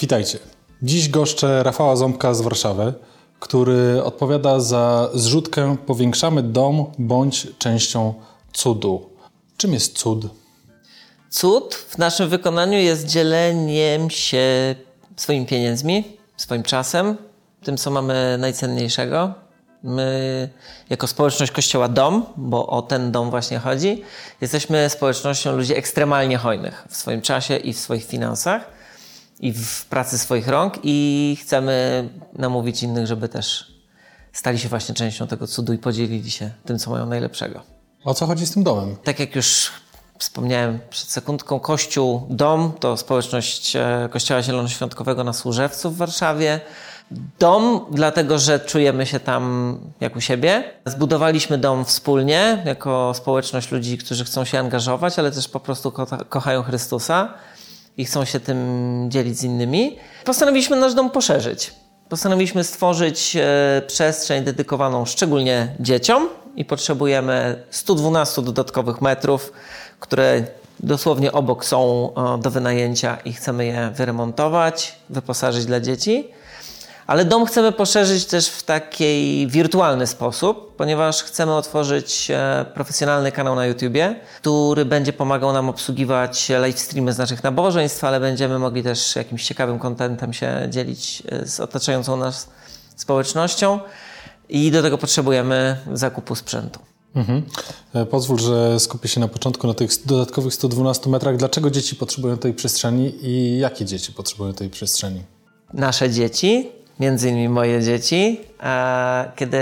Witajcie. Dziś goszczę Rafała Ząbka z Warszawy, który odpowiada za zrzutkę Powiększamy dom bądź częścią cudu. Czym jest cud? Cud w naszym wykonaniu jest dzieleniem się swoimi pieniędzmi, swoim czasem, tym, co mamy najcenniejszego. My, jako społeczność Kościoła Dom, bo o ten dom właśnie chodzi, jesteśmy społecznością ludzi ekstremalnie hojnych w swoim czasie i w swoich finansach i w pracy swoich rąk i chcemy namówić innych, żeby też stali się właśnie częścią tego cudu i podzielili się tym, co mają najlepszego. O co chodzi z tym domem? Tak jak już wspomniałem przed sekundką, Kościół Dom to społeczność e, Kościoła Zielonoświątkowego na Służewcu w Warszawie. Dom, dlatego że czujemy się tam jak u siebie. Zbudowaliśmy dom wspólnie, jako społeczność ludzi, którzy chcą się angażować, ale też po prostu ko kochają Chrystusa i chcą się tym dzielić z innymi. Postanowiliśmy nasz dom poszerzyć. Postanowiliśmy stworzyć e, przestrzeń dedykowaną szczególnie dzieciom i potrzebujemy 112 dodatkowych metrów, które dosłownie obok są e, do wynajęcia i chcemy je wyremontować, wyposażyć dla dzieci. Ale dom chcemy poszerzyć też w taki wirtualny sposób, ponieważ chcemy otworzyć e, profesjonalny kanał na YouTubie, który będzie pomagał nam obsługiwać live streamy z naszych nabożeństw, ale będziemy mogli też jakimś ciekawym kontentem się dzielić e, z otaczającą nas społecznością i do tego potrzebujemy zakupu sprzętu. Mhm. E, pozwól, że skupię się na początku na tych dodatkowych 112 metrach. Dlaczego dzieci potrzebują tej przestrzeni i jakie dzieci potrzebują tej przestrzeni? Nasze dzieci, między innymi moje dzieci. Kiedy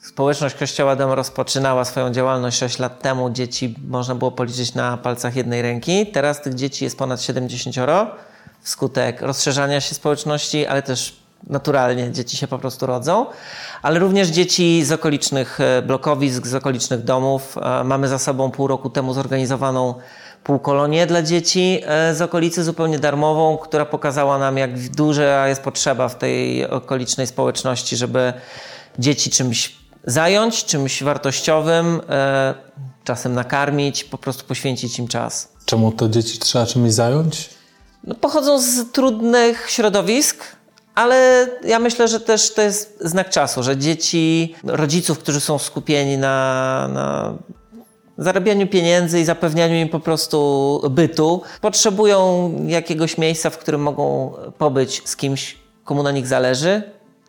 społeczność Kościoła Dom rozpoczynała swoją działalność 6 lat temu, dzieci można było policzyć na palcach jednej ręki. Teraz tych dzieci jest ponad 70 wskutek rozszerzania się społeczności, ale też naturalnie dzieci się po prostu rodzą, ale również dzieci z okolicznych e, blokowisk, z okolicznych domów. E, mamy za sobą pół roku temu zorganizowaną półkolonię dla dzieci e, z okolicy zupełnie darmową, która pokazała nam, jak duża jest potrzeba w tej okolicznej społeczności, żeby dzieci czymś zająć, czymś wartościowym, e, czasem nakarmić, po prostu poświęcić im czas. Czemu to dzieci trzeba czymś zająć? No, pochodzą z trudnych środowisk, ale ja myślę, że też to jest znak czasu, że dzieci, rodziców, którzy są skupieni na, na zarabianiu pieniędzy i zapewnianiu im po prostu bytu, potrzebują jakiegoś miejsca, w którym mogą pobyć z kimś, komu na nich zależy,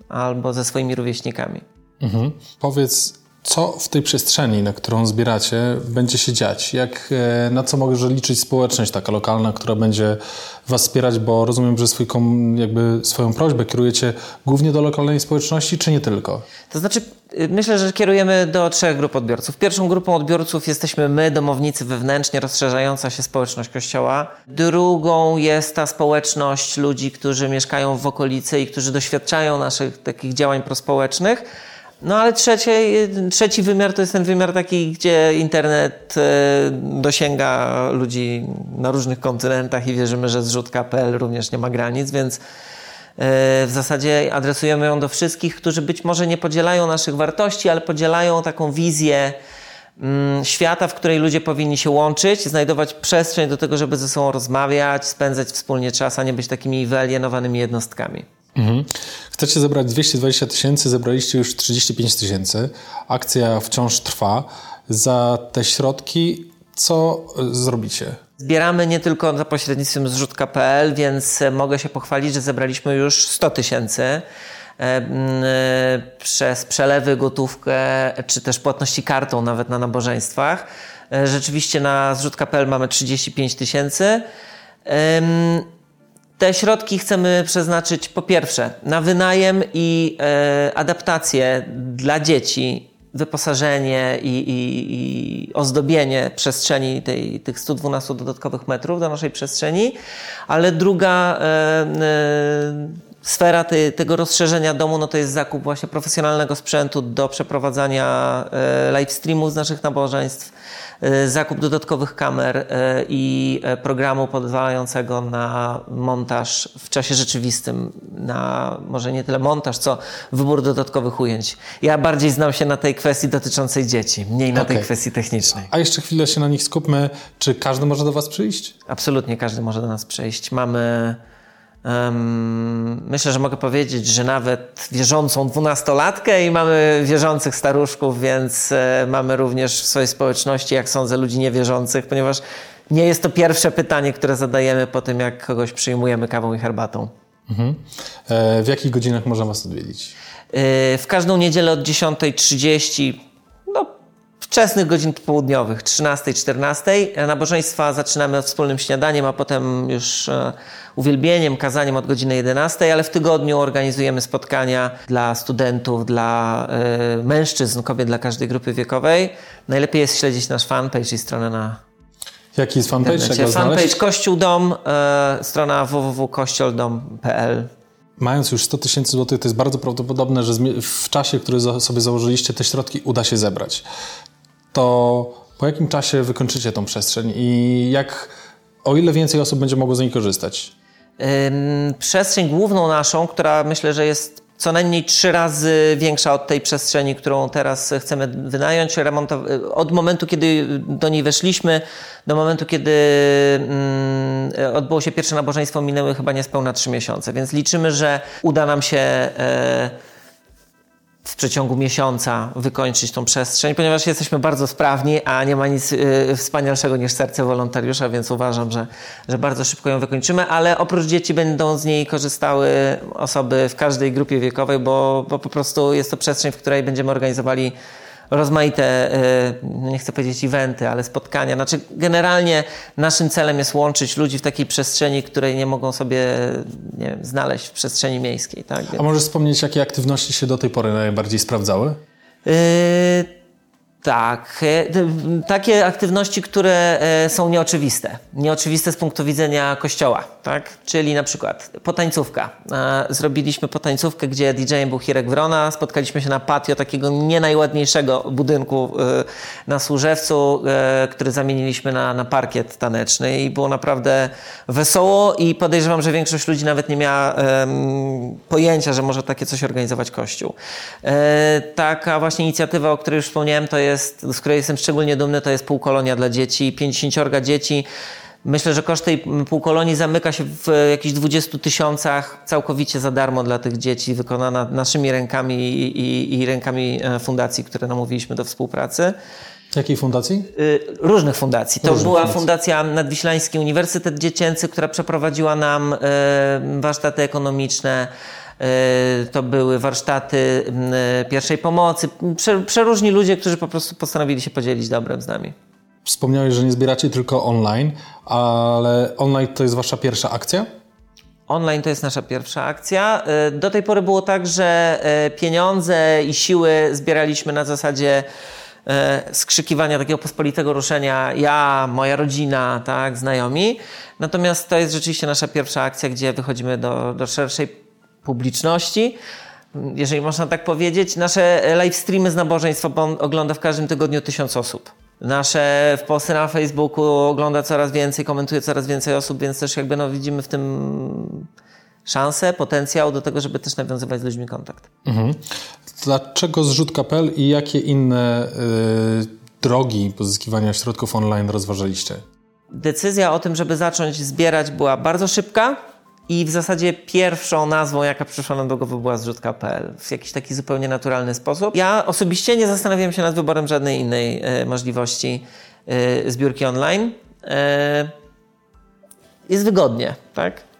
albo ze swoimi rówieśnikami. Mhm. Powiedz, co w tej przestrzeni, na którą zbieracie, będzie się dziać? Jak, e, na co może liczyć społeczność taka lokalna, która będzie Was wspierać? Bo rozumiem, że swój, jakby swoją prośbę kierujecie głównie do lokalnej społeczności, czy nie tylko? To znaczy, y, myślę, że kierujemy do trzech grup odbiorców. Pierwszą grupą odbiorców jesteśmy my, domownicy wewnętrznie rozszerzająca się społeczność Kościoła. Drugą jest ta społeczność ludzi, którzy mieszkają w okolicy i którzy doświadczają naszych takich działań prospołecznych. No ale trzecie, trzeci wymiar to jest ten wymiar taki, gdzie internet e, dosięga ludzi na różnych kontynentach i wierzymy, że zrzutka.pl również nie ma granic, więc e, w zasadzie adresujemy ją do wszystkich, którzy być może nie podzielają naszych wartości, ale podzielają taką wizję mm, świata, w której ludzie powinni się łączyć, znajdować przestrzeń do tego, żeby ze sobą rozmawiać, spędzać wspólnie czas, a nie być takimi wyalienowanymi jednostkami. Mhm. Chcecie zebrać 220 tysięcy, zebraliście już 35 tysięcy. Akcja wciąż trwa. Za te środki co zrobicie? Zbieramy nie tylko za pośrednictwem zrzutka.pl, więc mogę się pochwalić, że zebraliśmy już 100 tysięcy e, e, przez przelewy, gotówkę, czy też płatności kartą nawet na nabożeństwach. E, rzeczywiście na zrzutka.pl mamy 35 tysięcy. Te środki chcemy przeznaczyć po pierwsze na wynajem i e, adaptację dla dzieci, wyposażenie i, i, i, ozdobienie przestrzeni tej, tych 112 dodatkowych metrów do naszej przestrzeni, ale druga e, sfera te, tego rozszerzenia domu no to jest zakup właśnie profesjonalnego sprzętu do przeprowadzania e, live streamów z naszych nabożeństw zakup dodatkowych kamer e, i e, programu pozwalającego na montaż w czasie rzeczywistym, na może nie tyle montaż, co wybór dodatkowych ujęć. Ja bardziej znam się na tej kwestii dotyczącej dzieci, mniej na okay. tej kwestii technicznej. A jeszcze chwilę się na nich skupmy. Czy każdy może do Was przyjść? Absolutnie każdy może do nas przyjść. Mamy Myślę, że mogę powiedzieć, że nawet wierzącą dwunastolatkę i mamy wierzących staruszków, więc e, mamy również w swojej społeczności, jak sądzę, ludzi niewierzących, ponieważ nie jest to pierwsze pytanie, które zadajemy po tym, jak kogoś przyjmujemy kawą i herbatą. Mhm. E, w jakich godzinach można Was odwiedzić? E, w każdą niedzielę od 10.30 no, wczesnych godzin południowych, 13-14. Nabożeństwa zaczynamy od wspólnym śniadaniem, a potem już e, uwielbieniem, kazaniem od godziny 11, ale w tygodniu organizujemy spotkania dla studentów, dla y, mężczyzn, kobiet, dla każdej grupy wiekowej. Najlepiej jest śledzić nasz fanpage i stronę na Jaki jest fanpage? Fanpage znaleźć? Kościół Dom, y, strona www.kościoldom.pl Mając już 100 tysięcy złotych, to jest bardzo prawdopodobne, że w czasie, który sobie założyliście, te środki uda się zebrać. To po jakim czasie wykończycie tą przestrzeń i jak, o ile więcej osób będzie mogło z niej korzystać? Przestrzeń główną naszą, która myślę, że jest co najmniej trzy razy większa od tej przestrzeni, którą teraz chcemy wynająć. Od momentu, kiedy do niej weszliśmy, do momentu, kiedy odbyło się pierwsze nabożeństwo, minęły chyba niespełna trzy miesiące, więc liczymy, że uda nam się e, w przeciągu miesiąca wykończyć tą przestrzeń, ponieważ jesteśmy bardzo sprawni, a nie ma nic y, wspanialszego niż serce wolontariusza, więc uważam, że, że bardzo szybko ją wykończymy, ale oprócz dzieci będą z niej korzystały osoby w każdej grupie wiekowej, bo, bo po prostu jest to przestrzeń, w której będziemy organizowali rozmaite, e, no nie chcę powiedzieć eventy, ale spotkania. Znaczy, generalnie naszym celem jest łączyć ludzi w takiej przestrzeni, której nie mogą sobie nie wiem, znaleźć w przestrzeni miejskiej. Tak? A możesz wspomnieć, jakie aktywności się do tej pory najbardziej sprawdzały? Yy, tak, e, takie aktywności, które e, są nieoczywiste. Nieoczywiste z punktu widzenia kościoła, tak? Czyli na przykład potańcówka. Zrobiliśmy potańcówkę, gdzie DJ-em był Hirek Wrona. Spotkaliśmy się na patio takiego nie najładniejszego budynku e, na Służewcu, który zamieniliśmy na, na parkiet taneczny i było naprawdę wesoło i podejrzewam, że większość ludzi nawet nie miała um, pojęcia, że może takie coś organizować Kościół. E, taka właśnie inicjatywa, o której już wspomniałem, to jest jest, z której jestem szczególnie dumny, to jest półkolonia dla dzieci, 50 dzieci. Myślę, że koszt tej półkolonii zamyka się w jakichś 20 tysiącach całkowicie za darmo dla tych dzieci, wykonana naszymi rękami i, i, i rękami e, fundacji, które namówiliśmy do współpracy. Jakiej fundacji? Y, różnych fundacji. To Różnych była fundacji. Fundacja Nadwiślański Uniwersytet Dziecięcy, która przeprowadziła nam y, warsztaty ekonomiczne. E, to były warsztaty e, pierwszej pomocy. Przeróżni ludzie, którzy po prostu postanowili się podzielić dobrem z nami. Wspomniałeś, że nie zbieracie tylko online, ale online to jest wasza pierwsza akcja? Online to jest nasza pierwsza akcja. E, do tej pory było tak, że pieniądze i siły zbieraliśmy na zasadzie skrzykiwania takiego pospolitego ruszenia ja, moja rodzina, tak, znajomi. Natomiast to jest rzeczywiście nasza pierwsza akcja, gdzie wychodzimy do, do szerszej publiczności, jeżeli można tak powiedzieć. Nasze live streamy z nabożeństwa ogląda w każdym tygodniu tysiąc osób. Nasze posty na Facebooku ogląda coraz więcej, komentuje coraz więcej osób, więc też jakby no widzimy w tym szansę, potencjał do tego, żeby też nawiązywać z ludźmi kontakt. Mhm. Dlaczego zrzut.pl i jakie inne y, drogi pozyskiwania środków online rozważaliście? Decyzja o tym, żeby zacząć zbierać była bardzo szybka i w zasadzie pierwszą nazwą, jaka przyszła nam do głowy, była zrzutka.pl w jakiś taki zupełnie naturalny sposób. Ja osobiście nie zastanawiam się nad wyborem żadnej innej e, możliwości e, zbiórki online. E, jest wygodnie, tak?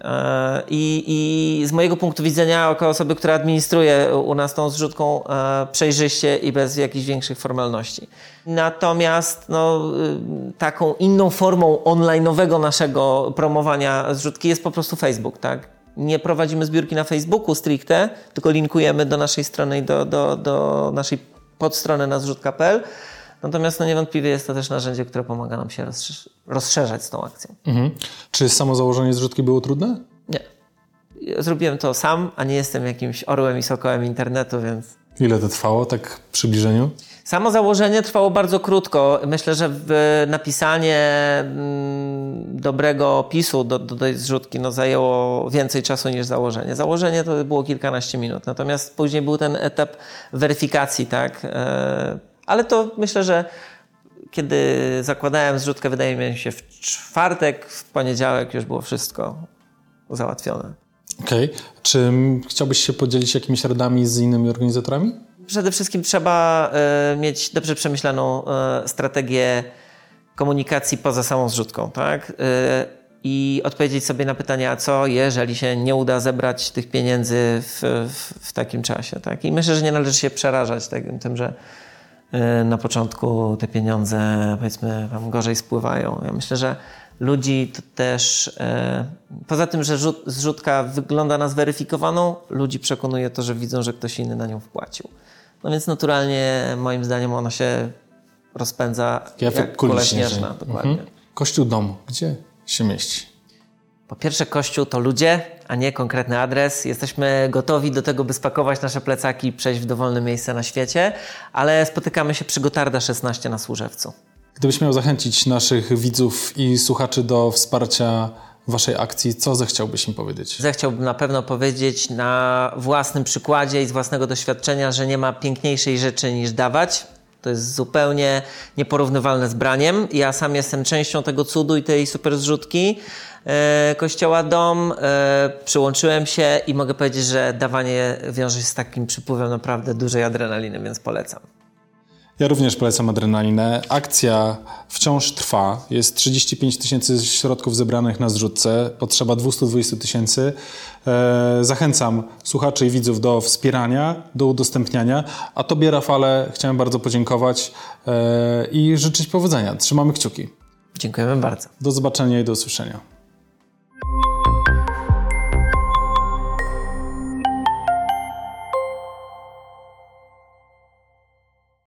E, I, I, z mojego punktu widzenia, jako osoby, która administruje u nas tą zrzutką, e, przejrzyście i bez jakichś większych formalności. Natomiast no, y, taką inną formą online'owego naszego promowania zrzutki jest po prostu Facebook, tak? Nie prowadzimy zbiórki na Facebooku stricte, tylko linkujemy do naszej strony i do, do, do naszej podstrony na zrzutka.pl. Natomiast no niewątpliwie jest to też narzędzie, które pomaga nam się rozszerzać z tą akcją. Mhm. Czy samo założenie zrzutki było trudne? Nie. Zrobiłem to sam, a nie jestem jakimś orłem i sokołem internetu, więc... Ile to trwało, tak w przybliżeniu? Samo założenie trwało bardzo krótko. Myślę, że napisanie mm, dobrego opisu do, do tej zrzutki no, zajęło więcej czasu niż założenie. Założenie to było kilkanaście minut, natomiast później był ten etap weryfikacji, tak? Ale to myślę, że kiedy zakładałem zrzutkę, wydaje mi się w czwartek, w poniedziałek już było wszystko załatwione. Okej. Okay. Czy chciałbyś się podzielić jakimiś radami z innymi organizatorami? Przede wszystkim trzeba y, mieć dobrze przemyślaną y, strategię komunikacji poza samą zrzutką, tak? Y, I odpowiedzieć sobie na pytanie, a co jeżeli się nie uda zebrać tych pieniędzy w, w, w takim czasie, tak? I myślę, że nie należy się przerażać tym, tym że na początku te pieniądze powiedzmy wam gorzej spływają. Ja myślę, że ludzi to też, e, poza tym, że rzut, zrzutka wygląda na zweryfikowaną, ludzi przekonuje to, że widzą, że ktoś inny na nią wpłacił. No więc naturalnie moim zdaniem ona się rozpędza jak, jak kula śnieżna. Dokładnie. Mhm. Kościół dom, gdzie się mieści? Po pierwsze, Kościół to ludzie, a nie konkretny adres. Jesteśmy gotowi do tego, by spakować nasze plecaki i przejść w dowolne miejsce na świecie, ale spotykamy się przy Gotarda 16 na Służewcu. Gdybyś miał zachęcić naszych widzów i słuchaczy do wsparcia Waszej akcji, co zechciałbyś im powiedzieć? Zechciałbym na pewno powiedzieć na własnym przykładzie i z własnego doświadczenia, że nie ma piękniejszej rzeczy niż dawać. To jest zupełnie nieporównywalne z braniem. Ja sam jestem częścią tego cudu i tej super zrzutki. E, Kościoła Dom, e, przyłączyłem się i mogę powiedzieć, że dawanie wiąże się z takim przypływem naprawdę dużej adrenaliny, więc polecam. Ja również polecam adrenalinę. Akcja wciąż trwa. Jest 35 tysięcy środków zebranych na zrzutce. Potrzeba 220 tysięcy. E, zachęcam słuchaczy i widzów do wspierania, do udostępniania. A Tobie, Rafale, chciałem bardzo podziękować e, i życzyć powodzenia. Trzymamy kciuki. Dziękujemy bardzo. Do zobaczenia i do usłyszenia.